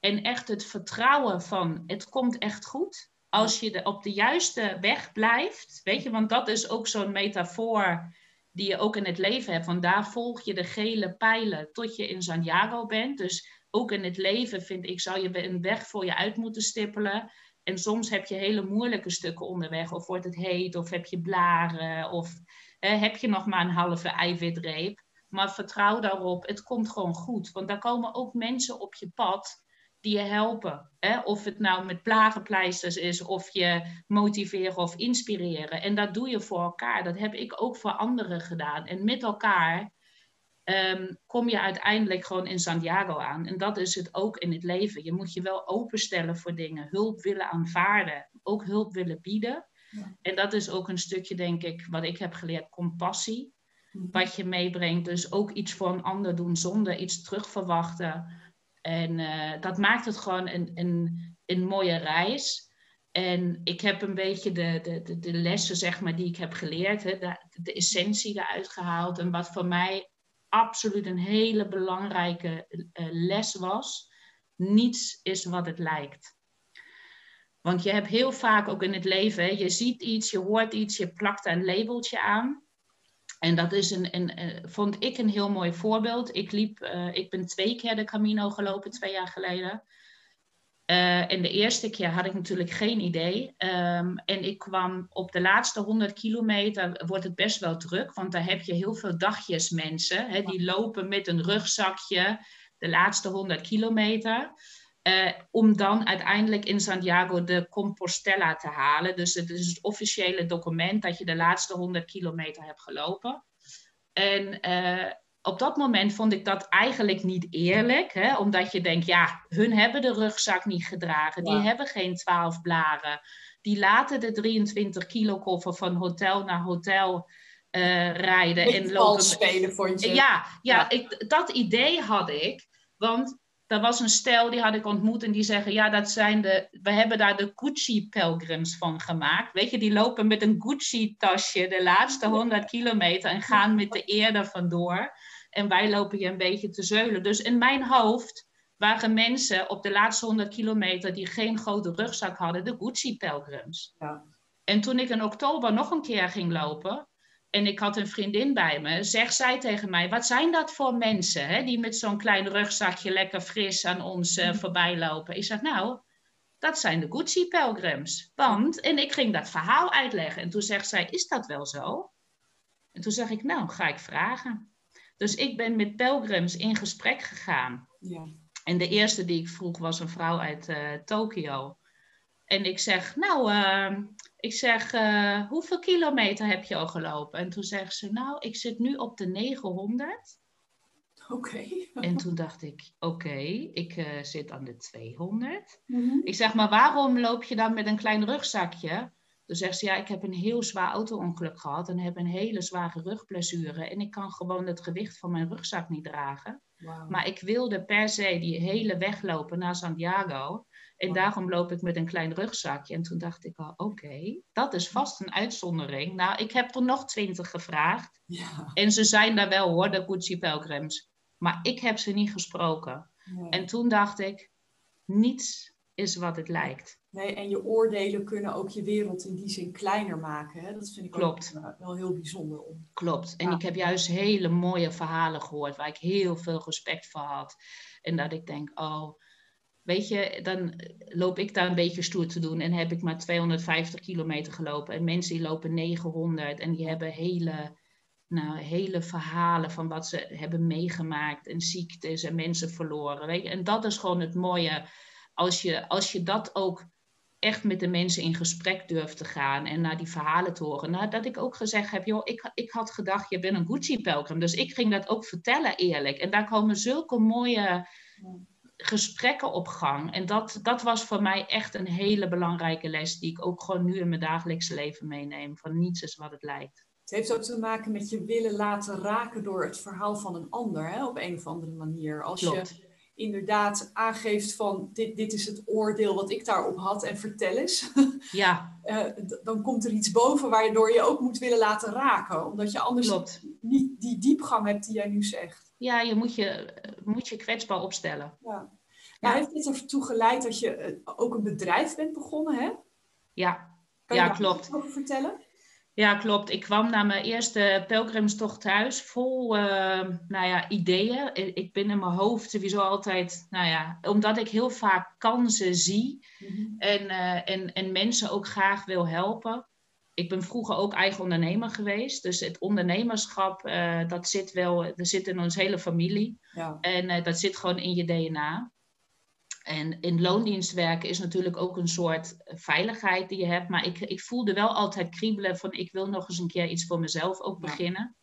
En echt het vertrouwen van het komt echt goed. Als je de, op de juiste weg blijft, weet je, want dat is ook zo'n metafoor die je ook in het leven hebt. Want daar volg je de gele pijlen tot je in Santiago bent. Dus ook in het leven, vind ik, zou je een weg voor je uit moeten stippelen. En soms heb je hele moeilijke stukken onderweg. Of wordt het heet, of heb je blaren, of heb je nog maar een halve eiwitreep. Maar vertrouw daarop, het komt gewoon goed. Want daar komen ook mensen op je pad die je helpen. Hè? Of het nou met plagenpleisters is, of je motiveren of inspireren. En dat doe je voor elkaar. Dat heb ik ook voor anderen gedaan. En met elkaar um, kom je uiteindelijk gewoon in Santiago aan. En dat is het ook in het leven. Je moet je wel openstellen voor dingen, hulp willen aanvaarden, ook hulp willen bieden. En dat is ook een stukje, denk ik, wat ik heb geleerd, compassie. Mhm. Wat je meebrengt. Dus ook iets voor een ander doen zonder iets terugverwachten. En uh, dat maakt het gewoon een, een, een mooie reis. En ik heb een beetje de, de, de, de lessen, zeg maar, die ik heb geleerd, hè, de, de essentie eruit gehaald. En wat voor mij absoluut een hele belangrijke uh, les was. Niets is wat het lijkt. Want je hebt heel vaak ook in het leven, je ziet iets, je hoort iets, je plakt een labeltje aan. En dat is een, een, eh, vond ik een heel mooi voorbeeld. Ik, liep, uh, ik ben twee keer de Camino gelopen, twee jaar geleden. Uh, en de eerste keer had ik natuurlijk geen idee. Um, en ik kwam op de laatste 100 kilometer, wordt het best wel druk, want daar heb je heel veel dagjes mensen. Hè, die lopen met een rugzakje de laatste 100 kilometer. Uh, om dan uiteindelijk in Santiago de Compostela te halen. Dus het is het officiële document dat je de laatste 100 kilometer hebt gelopen. En uh, op dat moment vond ik dat eigenlijk niet eerlijk. Hè? Omdat je denkt, ja, hun hebben de rugzak niet gedragen. Die hebben geen 12 blaren. Die laten de 23 kilo koffer van hotel naar hotel uh, rijden. en lopen. spelen, vond je? Ja, ja, ja. Ik, dat idee had ik. Want er was een stel die had ik ontmoet en die zeggen, ja, dat zijn de, we hebben daar de Gucci-pelgrims van gemaakt. Weet je, die lopen met een Gucci-tasje de laatste 100 kilometer en gaan met de eer vandoor. En wij lopen hier een beetje te zeulen. Dus in mijn hoofd waren mensen op de laatste 100 kilometer die geen grote rugzak hadden, de Gucci-pelgrims. Ja. En toen ik in oktober nog een keer ging lopen, en ik had een vriendin bij me, zegt zij tegen mij: Wat zijn dat voor mensen hè, die met zo'n klein rugzakje lekker fris aan ons uh, voorbij lopen? Ik zeg: Nou, dat zijn de Gucci-pelgrims. Want, en ik ging dat verhaal uitleggen. En toen zegt zij: Is dat wel zo? En toen zeg ik: Nou, ga ik vragen. Dus ik ben met pelgrims in gesprek gegaan. Ja. En de eerste die ik vroeg was een vrouw uit uh, Tokio. En ik zeg, nou, uh, ik zeg, uh, hoeveel kilometer heb je al gelopen? En toen zegt ze, nou, ik zit nu op de 900. Oké. en toen dacht ik, oké, ik uh, zit aan de 200. Mm -hmm. Ik zeg, maar waarom loop je dan met een klein rugzakje? Toen zegt ze, ja, ik heb een heel zwaar auto-ongeluk gehad en heb een hele zware rugblessure. En ik kan gewoon het gewicht van mijn rugzak niet dragen. Wow. Maar ik wilde per se die hele weg lopen naar Santiago. En wow. daarom loop ik met een klein rugzakje. En toen dacht ik al, oké, okay, dat is vast een uitzondering. Nou, ik heb er nog twintig gevraagd. Ja. En ze zijn daar wel hoor, de Gucci Pelgrims. Maar ik heb ze niet gesproken. Nee. En toen dacht ik, niets is wat het lijkt. Nee, en je oordelen kunnen ook je wereld in die zin kleiner maken. Hè? Dat vind ik Klopt. ook uh, wel heel bijzonder. Om. Klopt. En ja. ik heb juist hele mooie verhalen gehoord waar ik heel veel respect voor had. En dat ik denk, oh, weet je, dan loop ik daar een beetje stoer te doen en heb ik maar 250 kilometer gelopen. En mensen die lopen 900 en die hebben hele, nou, hele verhalen van wat ze hebben meegemaakt en ziektes en mensen verloren. Weet je? En dat is gewoon het mooie als je, als je dat ook echt met de mensen in gesprek durft te gaan en naar die verhalen te horen. Nou, dat ik ook gezegd heb, joh, ik, ik had gedacht, je bent een Gucci-pelgrim. Dus ik ging dat ook vertellen eerlijk. En daar komen zulke mooie gesprekken op gang. En dat, dat was voor mij echt een hele belangrijke les, die ik ook gewoon nu in mijn dagelijkse leven meeneem. Van niets is wat het lijkt. Het heeft ook te maken met je willen laten raken door het verhaal van een ander, hè, op een of andere manier. Als Klopt. je inderdaad aangeeft van dit, dit is het oordeel wat ik daarop had en vertel eens. Ja. uh, dan komt er iets boven waardoor je ook moet willen laten raken. Omdat je anders Klopt. niet die diepgang hebt die jij nu zegt. Ja, je moet je, moet je kwetsbaar opstellen. Ja. Ja, heeft dit ertoe geleid dat je eh, ook een bedrijf bent begonnen, hè? Ja, Kan je ja daar klopt. over vertellen? Ja, klopt. Ik kwam na mijn eerste pelgrimstocht thuis vol uh, nou ja, ideeën. Ik ben in mijn hoofd sowieso altijd, nou ja, omdat ik heel vaak kansen zie Mhm. en, uh, en, en mensen ook graag wil helpen. Ik ben vroeger ook eigen ondernemer geweest. Dus het ondernemerschap, uh, dat zit wel, dat zit in ons hele familie. Ja. En dat zit gewoon in je DNA. En in loondienst werken is natuurlijk ook een soort veiligheid die je hebt. Maar ik, ik voelde wel altijd kriebelen van ik wil nog eens een keer iets voor mezelf ook Ja. beginnen.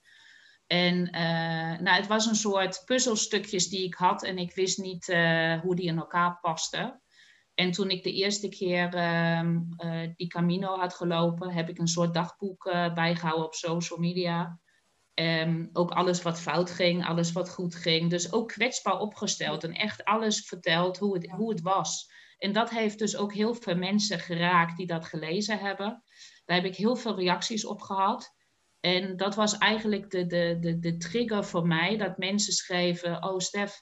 En uh, nou, het was een soort puzzelstukjes die ik had en ik wist niet uh, hoe die in elkaar pasten. En toen ik de eerste keer uh, die Camino had gelopen, heb ik een soort dagboek eh, bijgehouden op social media. Um, ook alles wat fout ging, alles wat goed ging. Dus ook kwetsbaar opgesteld en echt alles verteld hoe het, hoe het was. En dat heeft dus ook heel veel mensen geraakt die dat gelezen hebben. Daar heb ik heel veel reacties op gehad. En dat was eigenlijk de, de, de, de trigger voor mij, dat mensen schreven, oh Stef,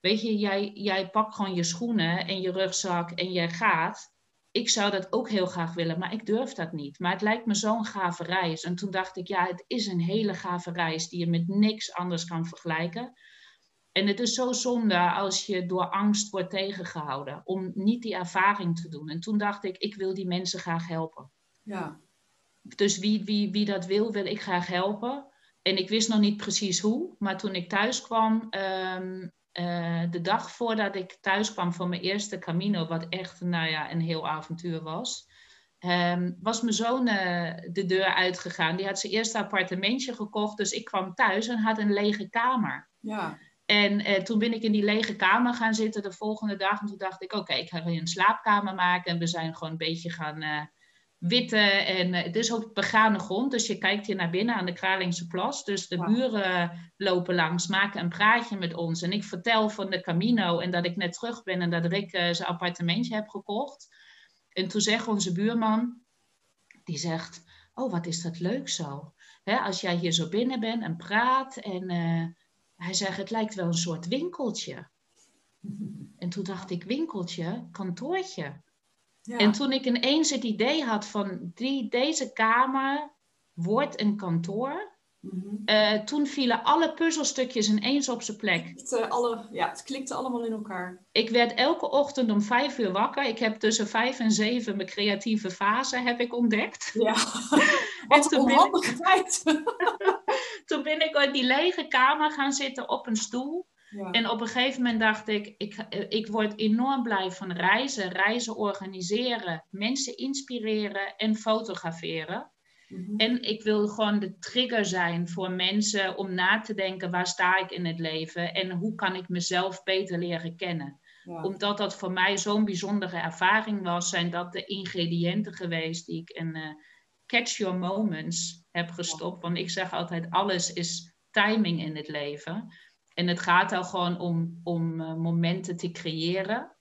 weet je, jij, jij pakt gewoon je schoenen en je rugzak en jij gaat. Ik zou dat ook heel graag willen, maar ik durf dat niet. Maar het lijkt me zo'n gave reis. En toen dacht ik, ja, het is een hele gave reis die je met niks anders kan vergelijken. En het is zo zonde als je door angst wordt tegengehouden om niet die ervaring te doen. En toen dacht ik, ik wil die mensen graag helpen. Ja. Dus wie, wie, wie dat wil, wil ik graag helpen. En ik wist nog niet precies hoe, maar toen ik thuis kwam, um, uh, de dag voordat ik thuis kwam voor mijn eerste Camino, wat echt nou ja, een heel avontuur was, um, was mijn zoon uh, de deur uitgegaan. Die had zijn eerste appartementje gekocht, dus ik kwam thuis en had een lege kamer. Ja. En uh, toen ben ik in die lege kamer gaan zitten de volgende dag. En toen dacht ik, oké, okay, ik ga weer een slaapkamer maken. En we zijn gewoon een beetje gaan witten. En uh, het is ook begane grond. Dus je kijkt hier naar binnen aan de Kralingse Plas. Dus de Wow. buren lopen langs, maken een praatje met ons. En ik vertel van de Camino. En dat ik net terug ben en dat Rick zijn appartementje heb gekocht. En toen zegt onze buurman, die zegt, oh wat is dat leuk zo. Hè, als jij hier zo binnen bent en praat en... Hij zegt, het lijkt wel een soort winkeltje. En toen dacht ik, winkeltje, kantoortje. Ja. En toen ik ineens het idee had van, die, deze kamer wordt een kantoor. Mhm. Uh, toen vielen alle puzzelstukjes ineens op zijn plek. Het, uh, alle, ja, het klikte allemaal in elkaar. Ik werd elke ochtend om vijf uur wakker. Ik heb tussen vijf en zeven mijn creatieve fase heb ik ontdekt. Ja, wat een onhandige tijd. toen ben ik uit die lege kamer gaan zitten op een stoel. Ja. En op een gegeven moment dacht ik, ik, ik word enorm blij van reizen, reizen organiseren, mensen inspireren en fotograferen. Mm -hmm. En ik wil gewoon de trigger zijn voor mensen om na te denken, waar sta ik in het leven en hoe kan ik mezelf beter leren kennen. Ja. Omdat dat voor mij zo'n bijzondere ervaring was, zijn dat de ingrediënten geweest die ik in uh, Catch Your Moments heb gestopt. Want ik zeg altijd, alles is timing in het leven. En het gaat al gewoon om, om uh, momenten te creëren,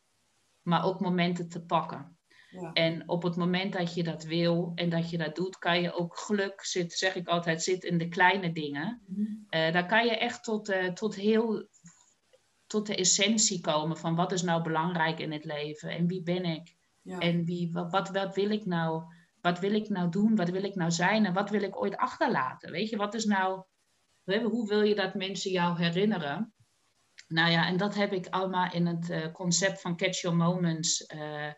maar ook momenten te pakken. Ja. En op het moment dat je dat wil en dat je dat doet, kan je ook geluk, zit, zeg ik altijd, zit in de kleine dingen. Mm -hmm. uh, daar kan je echt tot, uh, tot heel tot de essentie komen van wat is nou belangrijk in het leven en wie ben ik ja. en wie, wat, wat, wat wil ik nou, wat wil ik nou doen, wat wil ik nou zijn en wat wil ik ooit achterlaten? Weet je, wat is nou, hoe wil je dat mensen jou herinneren? Nou ja, en dat heb ik allemaal in het uh, concept van Catch Your Moments uh,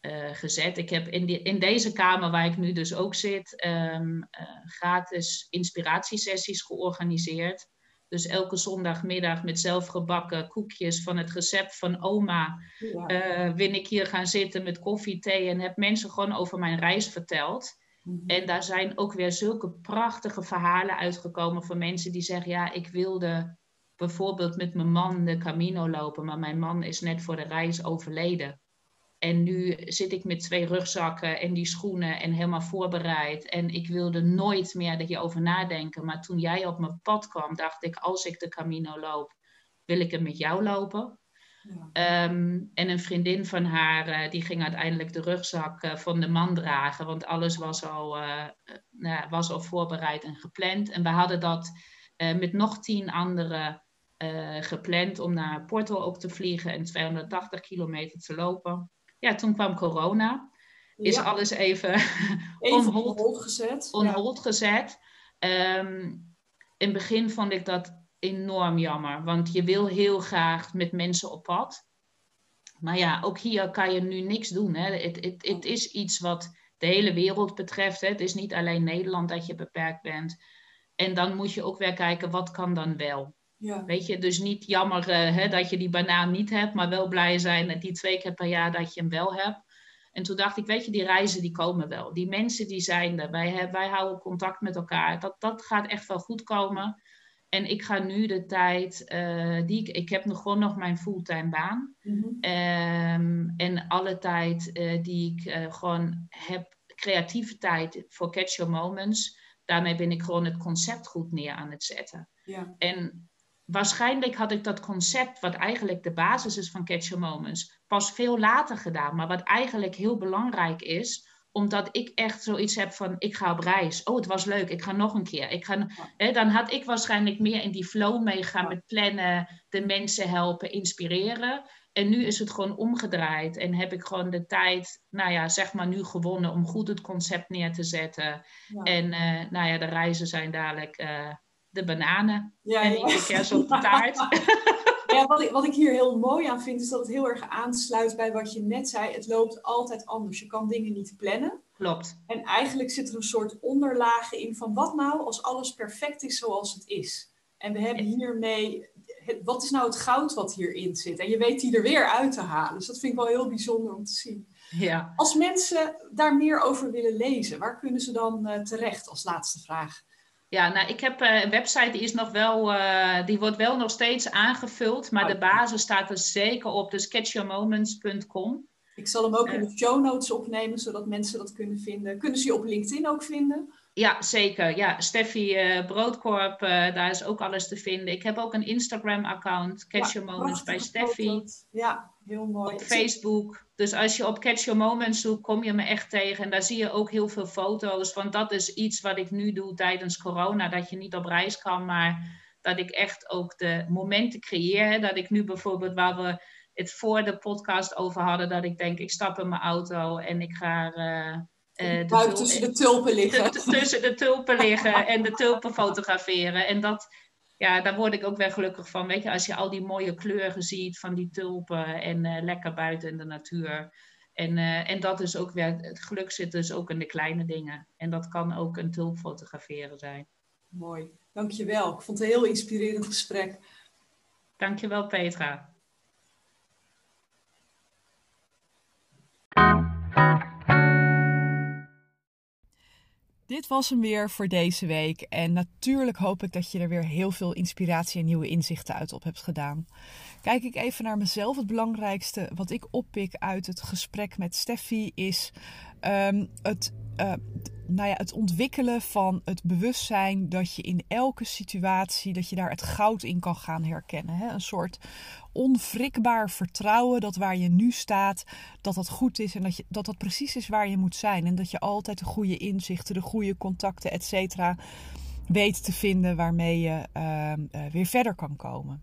uh, gezet. Ik heb in, die, in deze kamer waar ik nu dus ook zit, um, gratis inspiratiesessies georganiseerd. Dus elke zondagmiddag met zelfgebakken koekjes van het recept van oma Ja. uh, ben ik hier gaan zitten met koffie, thee en heb mensen gewoon over mijn reis verteld. Mhm. En daar zijn ook weer zulke prachtige verhalen uitgekomen van mensen die zeggen, ja, ik wilde bijvoorbeeld met mijn man de Camino lopen, maar mijn man is net voor de reis overleden. En nu zit ik met twee rugzakken en die schoenen en helemaal voorbereid. En ik wilde nooit meer hierover nadenken. Maar toen jij op mijn pad kwam, dacht ik, als ik de Camino loop, wil ik hem met jou lopen. Um, en een vriendin van haar, uh, die ging uiteindelijk de rugzak uh, van de man dragen. Want alles was al, uh, was al voorbereid en gepland. En we hadden dat met nog tien andere gepland om naar Porto ook te vliegen en 280 kilometer te lopen. Ja, toen kwam corona. Is alles even, even on hold gezet. On hold gezet. Um, in het begin vond ik dat enorm jammer, want je wil heel graag met mensen op pad. Maar ja, ook hier kan je nu niks doen. Hè. Het, het, het is iets wat de hele wereld betreft. Hè. Het is niet alleen Nederland dat je beperkt bent. En dan moet je ook weer kijken, wat kan dan wel? Ja. Weet je, dus niet jammer uh, hè, dat je die banaan niet hebt, maar wel blij zijn dat die twee keer per jaar dat je hem wel hebt. En toen dacht ik, weet je, die reizen die komen wel. Die mensen die zijn er. Wij, wij houden contact met elkaar. Dat, dat gaat echt wel goed komen. En ik ga nu de tijd uh, die ik. Ik heb nog gewoon nog mijn fulltime baan. Mm en alle tijd uh, die ik uh, gewoon heb, creatieve tijd voor Catch Your Moments. Daarmee ben ik gewoon het concept goed neer aan het zetten. Ja. En waarschijnlijk had ik dat concept, wat eigenlijk de basis is van Catch Your Moments, pas veel later gedaan. Maar wat eigenlijk heel belangrijk is, omdat ik echt zoiets heb van, ik ga op reis. Oh, het was leuk, ik ga nog een keer. Ik ga, hè, dan had ik waarschijnlijk meer in die flow meegaan met plannen, de mensen helpen, inspireren. En nu is het gewoon omgedraaid en heb ik gewoon de tijd, nou ja, zeg maar nu gewonnen om goed het concept neer te zetten. En uh, nou ja, de reizen zijn dadelijk uh, de bananen ja, en de kerst op de taart. Ja, wat ik, wat ik hier heel mooi aan vind, is dat het heel erg aansluit bij wat je net zei. Het loopt altijd anders. Je kan dingen niet plannen. Klopt. En eigenlijk zit er een soort onderlagen in van wat nou als alles perfect is zoals het is. En we hebben hiermee, wat is nou het goud wat hierin zit? En je weet die er weer uit te halen. Dus dat vind ik wel heel bijzonder om te zien. Ja. Als mensen daar meer over willen lezen, waar kunnen ze dan uh, terecht als laatste vraag? Ja, nou, ik heb uh, een website die is nog wel, uh, die wordt wel nog steeds aangevuld, maar de oh. basis staat er zeker op, dus catchyourmoments.com. Ik zal hem ook in de show notes opnemen, zodat mensen dat kunnen vinden. Kunnen ze je op LinkedIn ook vinden? Ja, zeker. Ja, Steffi uh, Broodkorp, uh, daar is ook alles te vinden. Ik heb ook een Instagram-account, Catch Your Moments bij Steffi. Ja, heel mooi. Op Facebook. Dus als je op Catch Your Moments zoekt, kom je me echt tegen. En daar zie je ook heel veel foto's. Want dat is iets wat ik nu doe tijdens corona. Dat je niet op reis kan, maar dat ik echt ook de momenten creëer. Dat ik nu bijvoorbeeld, waar we het voor de podcast over hadden, dat ik denk, ik stap in mijn auto en ik ga... Uh, uh, tussen de tulpen liggen. tussen de tulpen liggen en de tulpen fotograferen. En dat, ja, daar word ik ook weer gelukkig van. Weet je, als je al die mooie kleuren ziet van die tulpen en uh, lekker buiten in de natuur. En, uh, en dat is ook weer, het geluk zit dus ook in de kleine dingen. En dat kan ook een tulp fotograferen zijn. Mooi, dankjewel. Ik vond het een heel inspirerend gesprek. Dankjewel Petra. Dit was hem weer voor deze week. En natuurlijk hoop ik dat je er weer heel veel inspiratie en nieuwe inzichten uit op hebt gedaan. Kijk ik even naar mezelf. Het belangrijkste wat ik oppik uit het gesprek met Steffi is um, het. Uh, nou ja, het ontwikkelen van het bewustzijn dat je in elke situatie dat je daar het goud in kan gaan herkennen. Hè? Een soort onwrikbaar vertrouwen dat waar je nu staat, dat dat goed is en dat, je, dat dat precies is waar je moet zijn. En dat je altijd de goede inzichten, de goede contacten, et cetera, weet te vinden waarmee je uh, weer verder kan komen.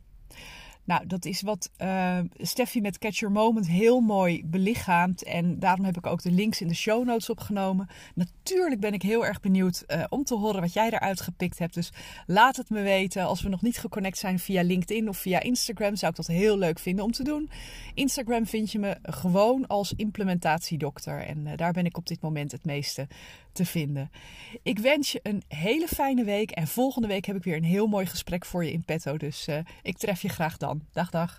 Nou, dat is wat uh, Steffi met Catch Your Moment heel mooi belichaamt. En daarom heb ik ook de links in de show notes opgenomen. Natuurlijk ben ik heel erg benieuwd uh, om te horen wat jij eruit gepikt hebt. Dus laat het me weten. Als we nog niet geconnect zijn via LinkedIn of via Instagram, zou ik dat heel leuk vinden om te doen. Instagram vind je me gewoon als implementatiedokter. En uh, daar ben ik op dit moment het meeste te vinden. Ik wens je een hele fijne week. En volgende week heb ik weer een heel mooi gesprek voor je in petto. Dus ik tref je graag dan. Dag, dag.